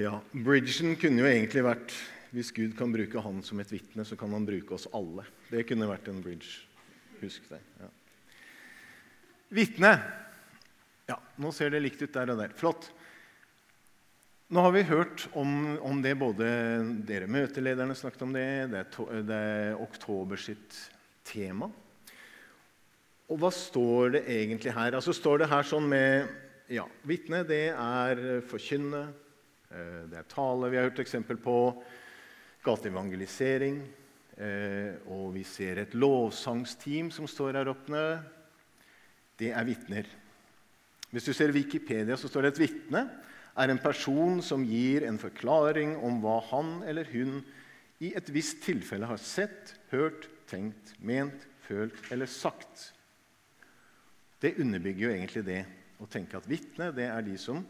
Ja, Bridgen kunne jo egentlig vært Hvis Gud kan bruke han som et vitne, så kan han bruke oss alle. Det kunne vært en bridge. Husk det. Ja. Vitne. Ja, nå ser det likt ut der og der. Flott. Nå har vi hørt om, om det både dere møtelederne snakket om det, det er, to, det er oktober sitt tema. Og hva står det egentlig her? Altså står det her sånn med ja, Vitne, det er forkynne, det er tale vi har hørt eksempel på, gateevangelisering. Eh, og vi ser et lovsangsteam som står her oppe. Det er vitner. Hvis du ser Wikipedia, så står det et vitne er en person som gir en forklaring om hva han eller hun i et visst tilfelle har sett, hørt, tenkt, ment, følt eller sagt. Det underbygger jo egentlig det å tenke at vitne det er de som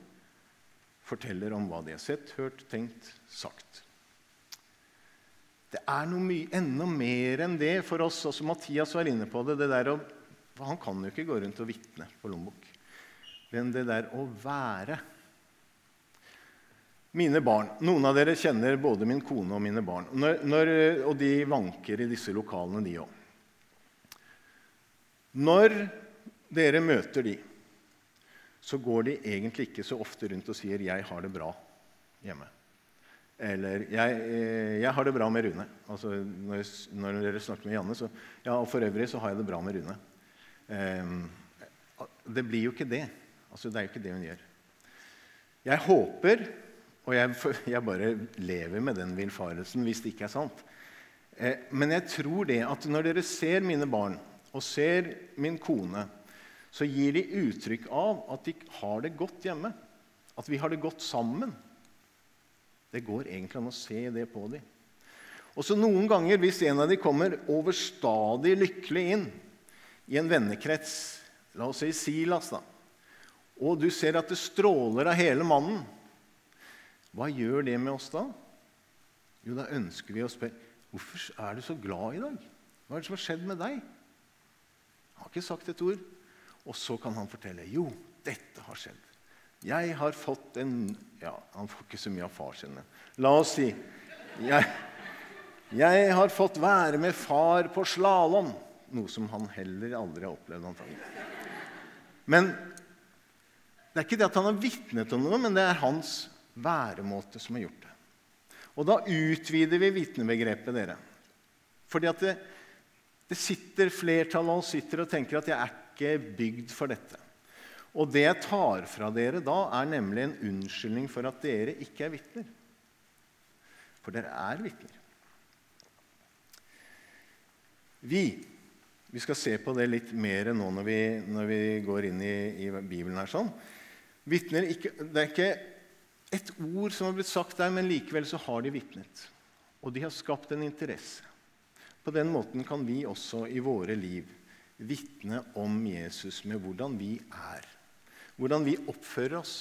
forteller om hva de har sett, hørt, tenkt, sagt. Det er noe mye, enda mer enn det for oss. Også Mathias var inne på det. det der å, han kan jo ikke gå rundt og vitne på lommebok. Men det der å være Mine barn Noen av dere kjenner både min kone og mine barn. Når, når, og de vanker i disse lokalene, de òg. Når dere møter de, så går de egentlig ikke så ofte rundt og sier 'jeg har det bra hjemme'. Eller 'jeg, eh, jeg har det bra med Rune'. Altså, når, når, dere snakker med Janne, så Ja, og for øvrig så har jeg det bra med Rune. Eh, det blir jo ikke det. Altså, det er jo ikke det hun gjør. Jeg håper, og jeg, jeg bare lever med den villfarelsen hvis det ikke er sant eh, Men jeg tror det at når dere ser mine barn og ser min kone så gir de uttrykk av at de har det godt hjemme. At vi har det godt sammen. Det går egentlig an å se det på dem. Og så Noen ganger, hvis en av dem kommer overstadig lykkelig inn i en vennekrets, la oss si Silas, da, og du ser at det stråler av hele mannen, hva gjør det med oss da? Jo, da ønsker vi å spørre hvorfor er du så glad i dag. Hva er det som har skjedd med deg? Jeg har ikke sagt et ord. Og så kan han fortelle jo, dette har skjedd. Jeg har fått en Ja, han får ikke så mye av far sin. La oss si jeg, jeg har fått være med far på slalåm. Noe som han heller aldri har opplevd. Antagelig. Men det er ikke det at han har vitnet om noe, men det er hans væremåte som har gjort det. Og da utvider vi vitnebegrepet, dere. Fordi at det, det sitter flertallet av oss sitter og tenker at jeg er ikke bygd for dette. Og det jeg tar fra dere da, er nemlig en unnskyldning for at dere ikke er vitner. For dere er vitner. Vi vi skal se på det litt mer nå når vi, når vi går inn i, i, Bibelen. her sånn. Vittner ikke, Det er ikke et ord som har blitt sagt der, men likevel så har de vitnet. Og de har skapt en interesse. På den måten kan vi også i våre liv vitne om Jesus med hvordan vi er. Hvordan vi oppfører oss,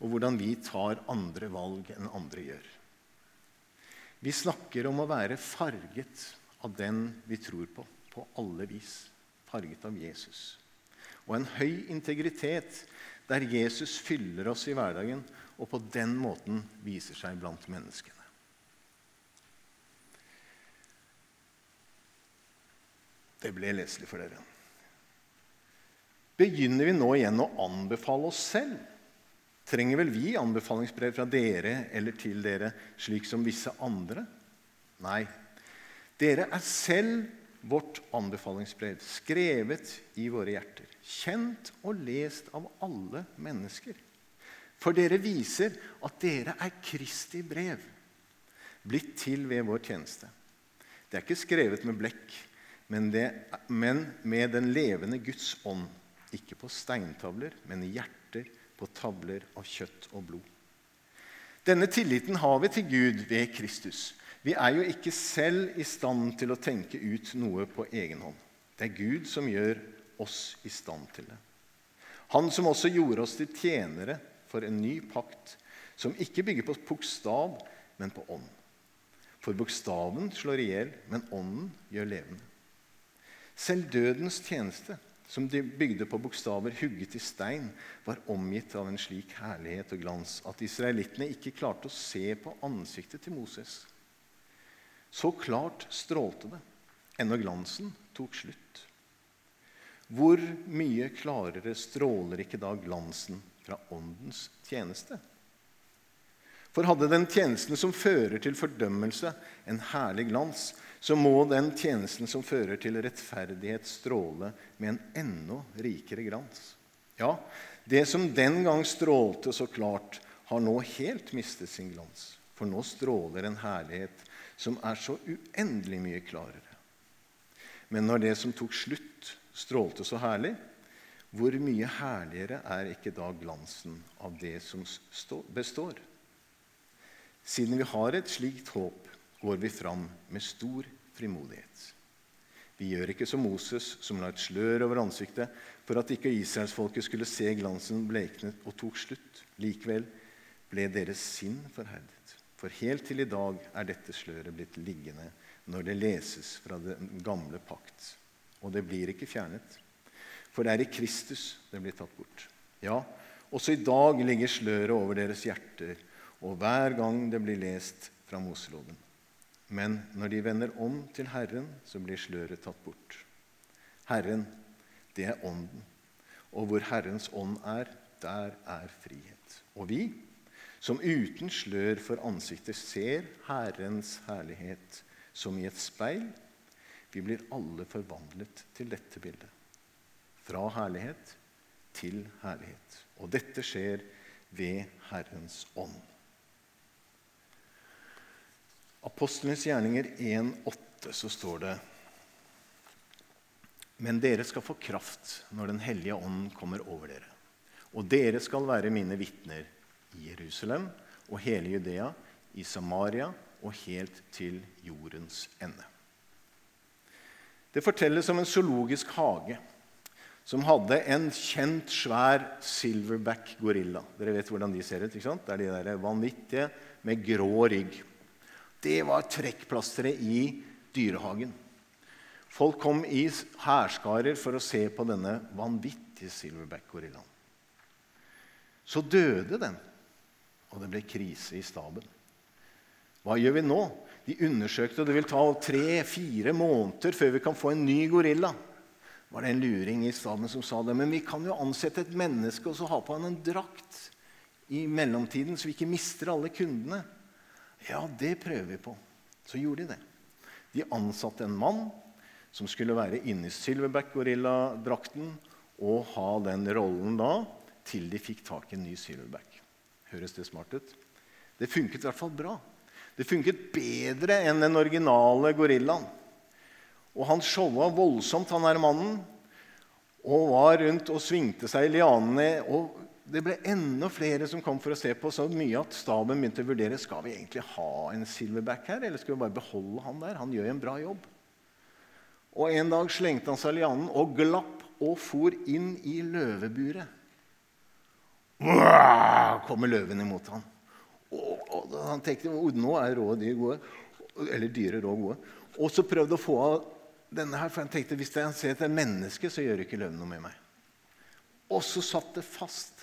og hvordan vi tar andre valg enn andre gjør. Vi snakker om å være farget av den vi tror på, på alle vis. Farget av Jesus. Og en høy integritet der Jesus fyller oss i hverdagen og på den måten viser seg blant menneskene. Det ble leselig for dere. Begynner vi nå igjen å anbefale oss selv? Trenger vel vi anbefalingsbrev fra dere eller til dere, slik som visse andre? Nei. Dere er selv vårt anbefalingsbrev, skrevet i våre hjerter, kjent og lest av alle mennesker. For dere viser at dere er Kristi brev, blitt til ved vår tjeneste. Det er ikke skrevet med blekk men, det, men med den levende Guds ånd. Ikke på steintavler, men i hjerter på tavler av kjøtt og blod. Denne tilliten har vi til Gud ved Kristus. Vi er jo ikke selv i stand til å tenke ut noe på egen hånd. Det er Gud som gjør oss i stand til det. Han som også gjorde oss til tjenere for en ny pakt, som ikke bygger på bokstav, men på ånd. For bokstaven slår i hjel, men ånden gjør levende. Selv dødens tjeneste, som de bygde på bokstaver hugget i stein, var omgitt av en slik herlighet og glans at israelittene ikke klarte å se på ansiktet til Moses. Så klart strålte det, ennå glansen tok slutt. Hvor mye klarere stråler ikke da glansen fra Åndens tjeneste? For hadde den tjenesten som fører til fordømmelse, en herlig glans, så må den tjenesten som fører til rettferdighet, stråle med en enda rikere glans. Ja, det som den gang strålte så klart, har nå helt mistet sin glans. For nå stråler en herlighet som er så uendelig mye klarere. Men når det som tok slutt, strålte så herlig, hvor mye herligere er ikke da glansen av det som består? Siden vi har et slikt håp, går vi fram med stor frimodighet. Vi gjør ikke som Moses, som la et slør over ansiktet for at ikke israelsfolket skulle se glansen bleknet og tok slutt. Likevel ble deres sinn forherdet. For helt til i dag er dette sløret blitt liggende når det leses fra den gamle pakt. Og det blir ikke fjernet. For det er i Kristus det blir tatt bort. Ja, også i dag ligger sløret over deres hjerter, og hver gang det blir lest fra Moseloven. Men når de vender om til Herren, så blir sløret tatt bort. Herren, det er Ånden. Og hvor Herrens ånd er, der er frihet. Og vi, som uten slør for ansiktet ser Herrens herlighet som i et speil, vi blir alle forvandlet til dette bildet. Fra herlighet til herlighet. Og dette skjer ved Herrens ånd. Apostlenes gjerninger 1,8 så står det Men dere skal få kraft når Den hellige ånd kommer over dere. Og dere skal være mine vitner i Jerusalem og hele Judea, i Samaria og helt til jordens ende. Det fortelles om en zoologisk hage som hadde en kjent, svær silverback gorilla. Dere vet hvordan de ser ut? ikke sant? Det er de der vanvittige med grå rygg. Det var trekkplasteret i dyrehagen. Folk kom i hærskarer for å se på denne vanvittige silverback-gorillaen. Så døde den, og det ble krise i staben. Hva gjør vi nå? De undersøkte, og det vil ta tre-fire måneder før vi kan få en ny gorilla. Var det en luring i staben som sa det? Men vi kan jo ansette et menneske og så ha på han en drakt i mellomtiden, så vi ikke mister alle kundene. Ja, det prøver vi på. Så gjorde de det. De ansatte en mann som skulle være inni Silverback-gorilladrakten og ha den rollen da til de fikk tak i en ny Silverback. Høres det smart ut? Det funket i hvert fall bra. Det funket bedre enn den originale gorillaen. Og han showa voldsomt, han her mannen, og var rundt og svingte seg i lianene og det ble enda flere som kom for å se på, så mye at staben begynte å vurdere skal vi egentlig ha en silverback her, eller skal vi bare beholde han der. Han gjør en bra jobb. Og En dag slengte han seg lianen og glapp og for inn i løveburet. kommer løven imot han. Og, og Han tenkte nå er rå dyr gode. Eller dyre rå gode. Og så prøvde å få av denne her, for han tenkte hvis jeg ser et menneske, så gjør ikke løven noe med meg. Og så satt det fast.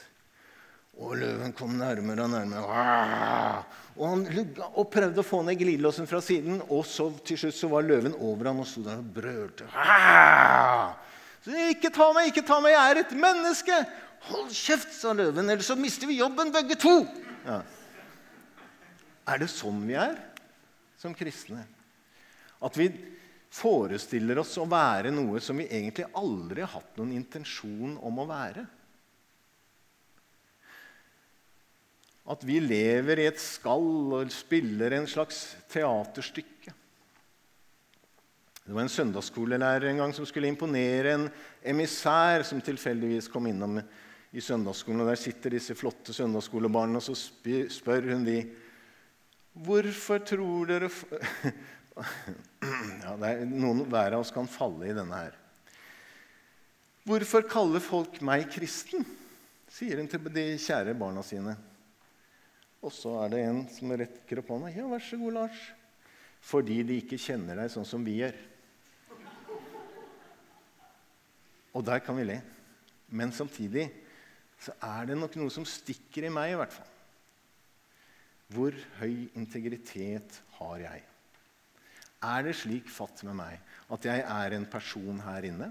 Og løven kom nærmere og nærmere. Og han lugga og prøvde å få ned glidelåsen fra siden. Og så til slutt så var løven over han og sto der og brølte. Så 'Ikke ta meg, ikke ta meg, jeg er et menneske!' 'Hold kjeft', sa løven, 'ellers så mister vi jobben, begge to'. Ja. Er det sånn vi er som kristne? At vi forestiller oss å være noe som vi egentlig aldri har hatt noen intensjon om å være? At vi lever i et skall og spiller en slags teaterstykke. Det var en søndagsskolelærer en gang som skulle imponere en emissær som tilfeldigvis kom innom i søndagsskolen. og Der sitter disse flotte søndagsskolebarna, og så spør hun de Hvorfor tror dere ja, Noen hver av oss kan falle i denne her. Hvorfor kaller folk meg kristen? sier hun til de kjære barna sine. Og så er det en som rekker opp hånda. 'Ja, vær så god, Lars.' Fordi de ikke kjenner deg sånn som vi gjør. Og der kan vi le. Men samtidig så er det nok noe som stikker i meg, i hvert fall. Hvor høy integritet har jeg? Er det slik fatt med meg at jeg er en person her inne,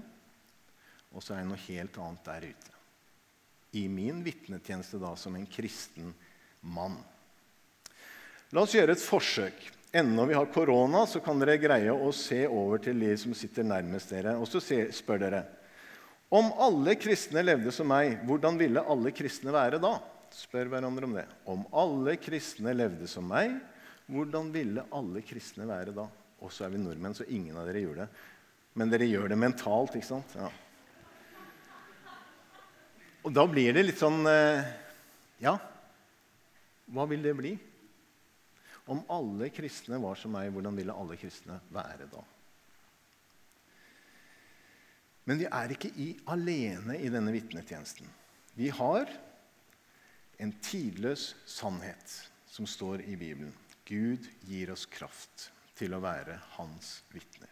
og så er jeg noe helt annet der ute? I min vitnetjeneste da som en kristen mann. La oss gjøre et forsøk. Ennå vi har korona, så kan dere greie å se over til de som sitter nærmest dere, og så spør dere om alle kristne levde som meg, hvordan ville alle kristne være da? Spør hverandre om det. Om alle kristne levde som meg, hvordan ville alle kristne være da? Og så er vi nordmenn, så ingen av dere gjør det. Men dere gjør det mentalt, ikke sant? Ja. Og da blir det litt sånn eh, Ja, hva vil det bli? Om alle kristne var som meg, hvordan ville alle kristne være da? Men vi er ikke i, alene i denne vitnetjenesten. Vi har en tidløs sannhet som står i Bibelen. Gud gir oss kraft til å være hans vitner.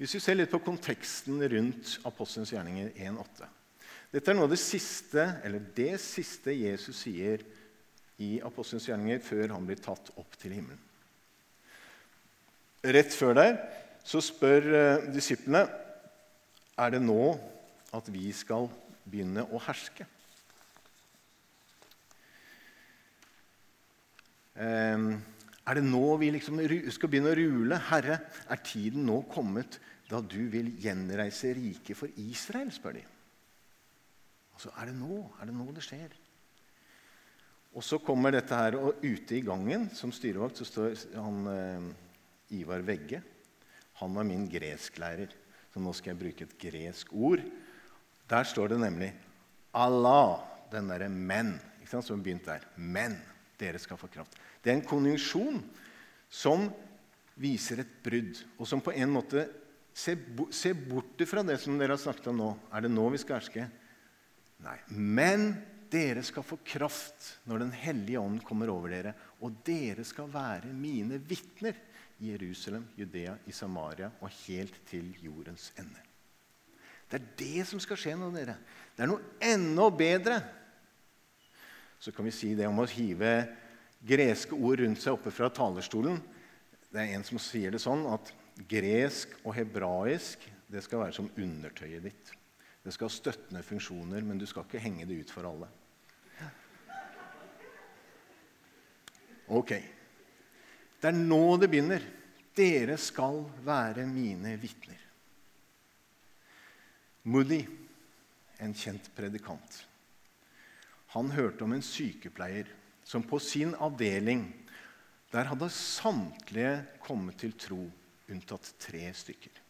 Hvis vi ser litt på konteksten rundt Apostelens gjerninger 1,8 Dette er noe av det siste, eller det siste Jesus sier i Apostelens gjerninger før han blir tatt opp til himmelen. Rett før der så spør eh, disiplene er det nå at vi skal begynne å herske. Eh, er det nå vi liksom skal begynne å rule? Herre, er tiden nå kommet da du vil gjenreise riket for Israel? spør de. Altså, Er det nå? Er det nå det skjer? Og så kommer dette her, og ute i gangen som styrevakt så står han eh, Ivar Vegge. Han var min gresklærer. Så nå skal jeg bruke et gresk ord. Der står det nemlig Allah, den derre 'men', som begynte der. Men dere skal få kraft. Det er en konjunksjon som viser et brudd, og som på en måte ser, ser bort fra det som dere har snakket om nå. Er det nå vi skal herske? Nei. Men dere skal få kraft når Den hellige ånd kommer over dere, og dere skal være mine vitner i Jerusalem, Judea, i Samaria og helt til jordens ende. Det er det som skal skje nå, dere. Det er noe enda bedre. Så kan vi si det om å hive greske ord rundt seg oppe fra talerstolen. Det er en som sier det sånn at gresk og hebraisk det skal være som undertøyet ditt. Det skal ha støttende funksjoner, men du skal ikke henge det ut for alle. Ok. Det er nå det begynner. Dere skal være mine vitner. Moody, en kjent predikant, han hørte om en sykepleier som på sin avdeling der hadde samtlige kommet til tro, unntatt tre stykker.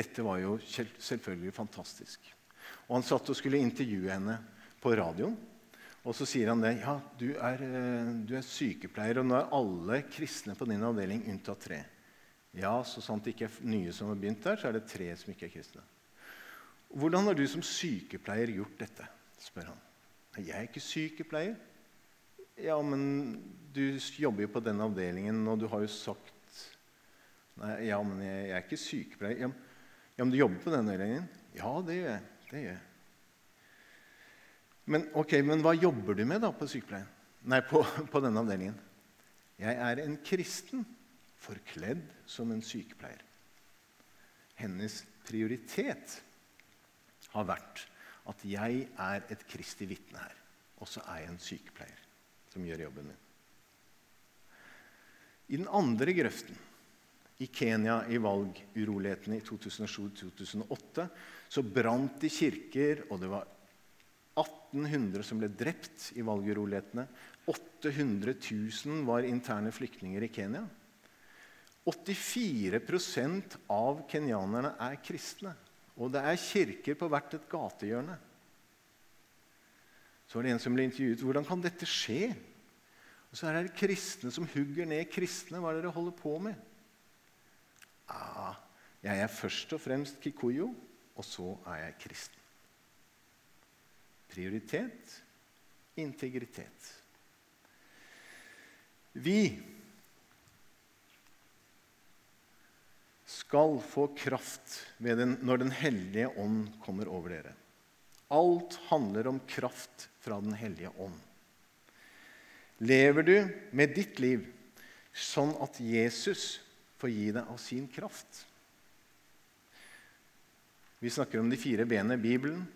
Dette var jo selvfølgelig fantastisk. Og Han satt og skulle intervjue henne på radioen. Og så sier han det. Ja, du er, eh, du er, sykepleier, og nå er alle kristne på din avdeling unntatt tre. Ja, så sant det ikke er nye som har begynt der, så er det tre som ikke er kristne. Hvordan har du som sykepleier gjort dette? spør han. Jeg er ikke sykepleier. Ja, men du jobber jo på den avdelingen, og du har jo sagt Nei, ja, men jeg, jeg er ikke sykepleier. Ja, ja, men du jobber på den avdelingen? Ja, det gjør jeg. Det gjør jeg. Men, ok, men hva jobber du med da på sykepleien? Nei, på, på denne avdelingen? Jeg er en kristen forkledd som en sykepleier. Hennes prioritet har vært at jeg er et kristig vitne her. Og så er jeg en sykepleier som gjør jobben min. I den andre grøften, i Kenya i valgurolighetene i 2007-2008, så brant de kirker, og det var 1800 som ble drept i valgurolighetene. 800 000 var interne flyktninger i Kenya. 84% av kenyanerne er kristne. Og det er kirker på hvert et gatehjørne. Så var det en som ble intervjuet. Hvordan kan dette skje? Og så er det kristne som hugger ned kristne. Hva er det dere holder på med? Ah, jeg er først og fremst kikuyo, og så er jeg kristen. Prioritet, integritet. Vi skal få kraft den, når Den hellige ånd kommer over dere. Alt handler om kraft fra Den hellige ånd. Lever du med ditt liv sånn at Jesus får gi deg av sin kraft? Vi snakker om de fire benene Bibelen,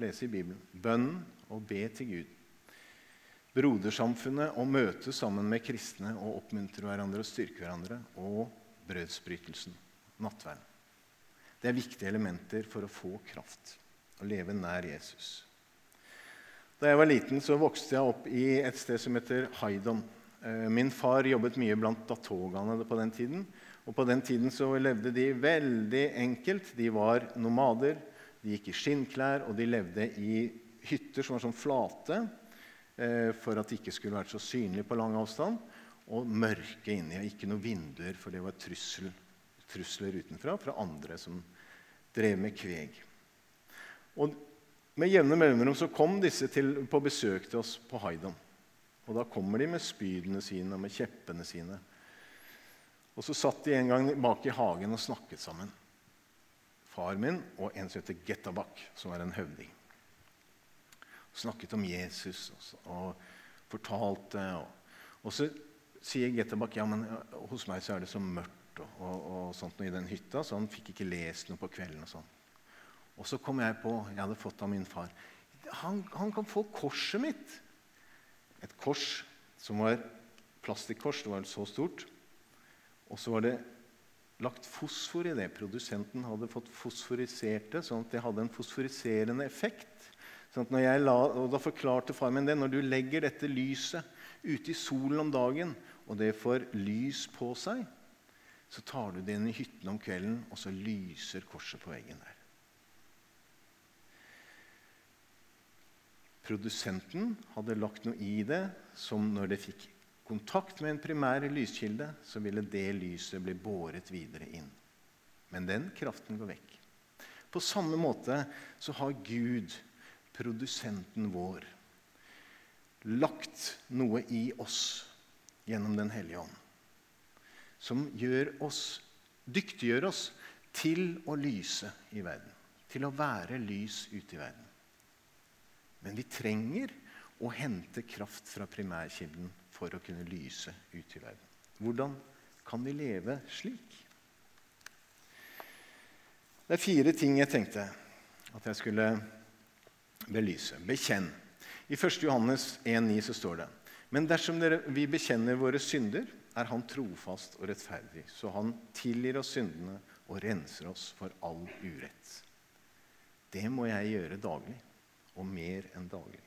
lese i Bibelen, bønnen og be til Gud. Brodersamfunnet å møte sammen med kristne og oppmuntre hverandre og styrke hverandre. Og brødsbrytelsen, nattverden. Det er viktige elementer for å få kraft. og leve nær Jesus. Da jeg var liten, så vokste jeg opp i et sted som heter Haidon. Eh, min far jobbet mye blant datogene på den tiden. Og på den tiden så levde de veldig enkelt. De var nomader. De gikk i skinnklær, og de levde i hytter som var sånn flate eh, for at de ikke skulle vært så synlige på lang avstand. Og mørke inni, og ikke noen vinduer, for det var trussel, trusler utenfra fra andre som drev med kveg. Og Med jevne mellomrom så kom disse til, på besøk til oss på Haidon. Og da kommer de med spydene sine og med kjeppene sine. Og så satt de en gang bak i hagen og snakket sammen. Far min og en som heter Gettabak, som var en høvding snakket om Jesus og, fortalte. Og, og, så sier Getabak, ja, men hos meg så er det så mørkt og, og, og sånt i den hytta, så han fikk ikke lest noe på kvelden. Og sånn. Og så kom jeg på Jeg hadde fått av min far. Han, han kan få korset mitt. Et kors som var plastikkors. Det var så stort. Og så var det lagt fosfor i det. Produsenten hadde fått fosforisert det, sånn at det hadde en fosforiserende effekt. Sånn la, og Da forklarte far min det. Når du legger dette lyset ute i solen om dagen, og det får lys på seg, så tar du det inn i hytten om kvelden, og så lyser korset på veggen der. Produsenten hadde lagt noe i det som når det fikk kontakt med en primær lyskilde, så ville det lyset bli båret videre inn. Men den kraften går vekk. På samme måte så har Gud produsenten vår, lagt noe i oss gjennom Den hellige ånd. Som gjør oss, dyktiggjør oss til å lyse i verden. Til å være lys ute i verden. Men vi trenger å hente kraft fra primærkilden for å kunne lyse ut i verden. Hvordan kan vi leve slik? Det er fire ting jeg tenkte at jeg skulle belyse. Bekjenn. I 1. Johannes 1,9 så står det Men dersom dere, vi bekjenner våre synder, er Han trofast og rettferdig, så Han tilgir oss syndene og renser oss for all urett. Det må jeg gjøre daglig, og mer enn daglig.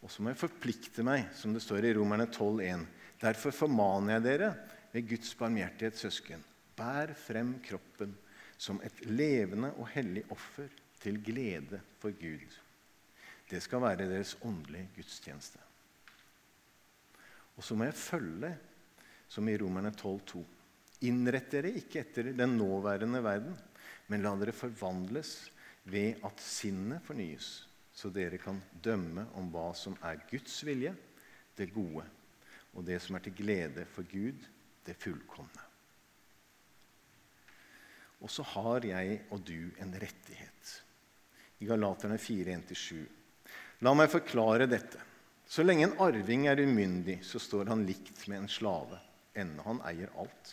Og så må jeg forplikte meg, som det står i Romerne 12,1. Derfor formaner jeg dere ved Guds barmhjertighet, søsken, bær frem kroppen som et levende og hellig offer til glede for Gud. Det skal være deres åndelige gudstjeneste. Og så må jeg følge, som i Romerne 12,2. Innrett dere ikke etter den nåværende verden, men la dere forvandles ved at sinnet fornyes, så dere kan dømme om hva som er Guds vilje, det gode, og det som er til glede for Gud, det fullkomne. Og så har jeg og du en rettighet i Galaterne 4.1-7. La meg forklare dette. Så lenge en arving er umyndig, så står han likt med en slave, enda han eier alt.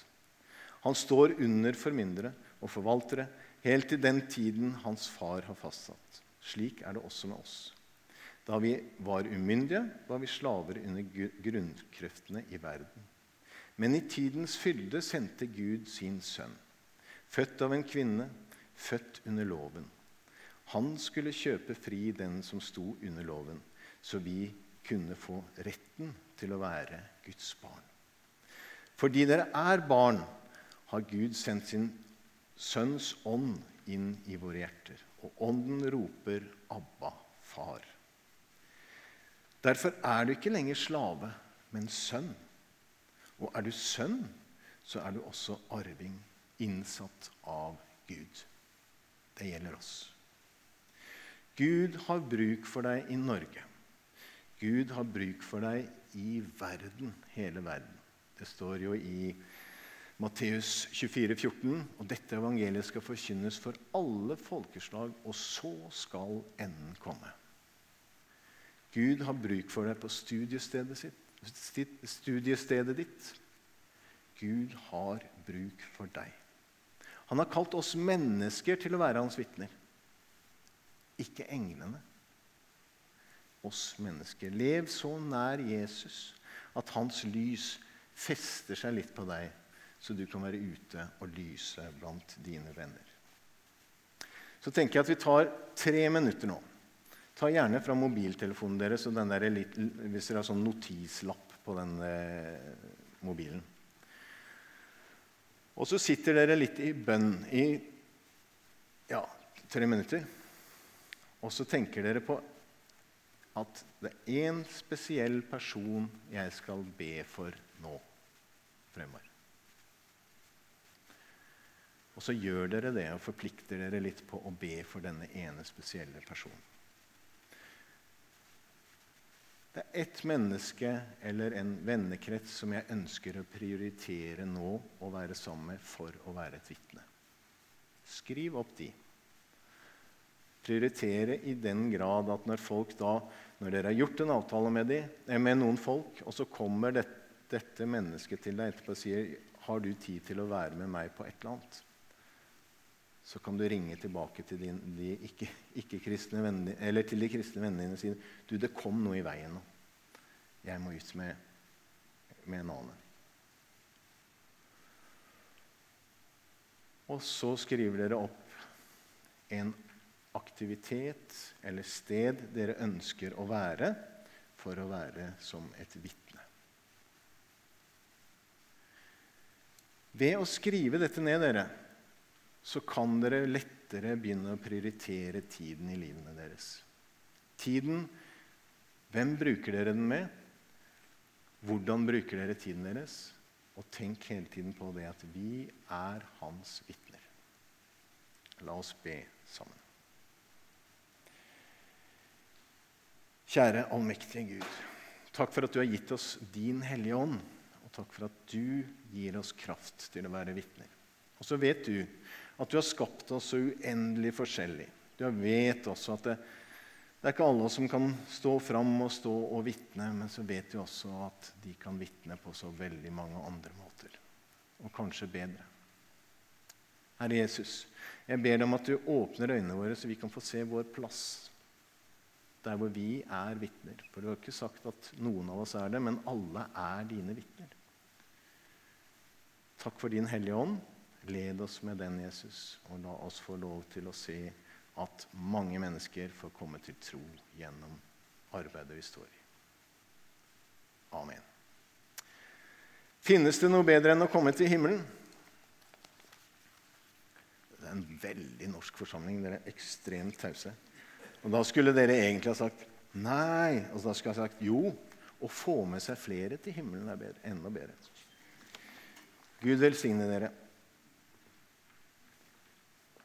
Han står under formyndere og forvaltere helt til den tiden hans far har fastsatt. Slik er det også med oss. Da vi var umyndige, var vi slaver under grunnkreftene i verden. Men i tidens fylde sendte Gud sin sønn, født av en kvinne, født under loven han skulle kjøpe fri den som sto under loven, så vi kunne få retten til å være Guds barn. Fordi dere er barn, har Gud sendt sin Sønns ånd inn i våre hjerter. Og ånden roper 'Abba, far'. Derfor er du ikke lenger slave, men sønn. Og er du sønn, så er du også arving, innsatt av Gud. Det gjelder oss. Gud har bruk for deg i Norge. Gud har bruk for deg i verden, hele verden. Det står jo i Matteus 24, 14, og dette evangeliet skal forkynnes for alle folkeslag, og så skal enden komme. Gud har bruk for deg på studiestedet, sitt, studiestedet ditt. Gud har bruk for deg. Han har kalt oss mennesker til å være hans vitner, ikke englene. Oss mennesker. Lev så nær Jesus at hans lys fester seg litt på deg så du kan være ute og lyse blant dine venner. Så tenker jeg at vi tar tre minutter nå. Ta gjerne fra mobiltelefonen deres og den der, hvis dere har sånn notislapp på den eh, mobilen. Og så sitter dere litt i bønn i ja, tre minutter. Og så tenker dere på at det er én spesiell person jeg skal be for nå fremover. Og så gjør dere det og forplikter dere litt på å be for denne ene spesielle personen. Det er ett menneske eller en vennekrets som jeg ønsker å prioritere nå å være sammen med for å være et vitne. Skriv opp de. Prioritere i den grad at når folk da, når dere har gjort en avtale med, de, eh, med noen folk, og så kommer dette, dette mennesket til deg etterpå og sier har du tid til å være med meg på et eller annet, så kan du ringe tilbake til, din, de ikke, ikke kristne vennene dine og si du, det kom noe i veien nå. Jeg må ut med, med en annen. Og så skriver dere opp en aktivitet eller sted dere ønsker å være for å være som et vitne. Ved å skrive dette ned, dere, så kan dere lettere begynne å prioritere tiden i livene deres. Tiden Hvem bruker dere den med? Hvordan bruker dere tiden deres? Og tenk hele tiden på det at vi er hans vitner. La oss be sammen. Kjære allmektige Gud. Takk for at du har gitt oss din Hellige Ånd. Og takk for at du gir oss kraft til å være vitner. Og så vet du at du har skapt oss så uendelig forskjellig. Du vet også at det, det er ikke alle som kan stå fram og stå og vitne, men så vet du også at de kan vitne på så veldig mange andre måter. Og kanskje bedre. Herre Jesus, jeg ber deg om at du åpner øynene våre, så vi kan få se vår plass der hvor vi er vitner. For du har ikke sagt at noen av oss er det, men alle er dine vitner. Takk for din Hellige Ånd. Led oss med den, Jesus, og la oss få lov til å se at mange mennesker får komme til tro gjennom arbeidet vi står i. Amen. Finnes det noe bedre enn å komme til himmelen? Det er en veldig norsk forsamling. Dere er ekstremt tause. Og da skulle dere egentlig ha sagt nei. Og da skulle jeg ha sagt jo. Å få med seg flere til himmelen er bedre, enda bedre. Gud velsigne dere.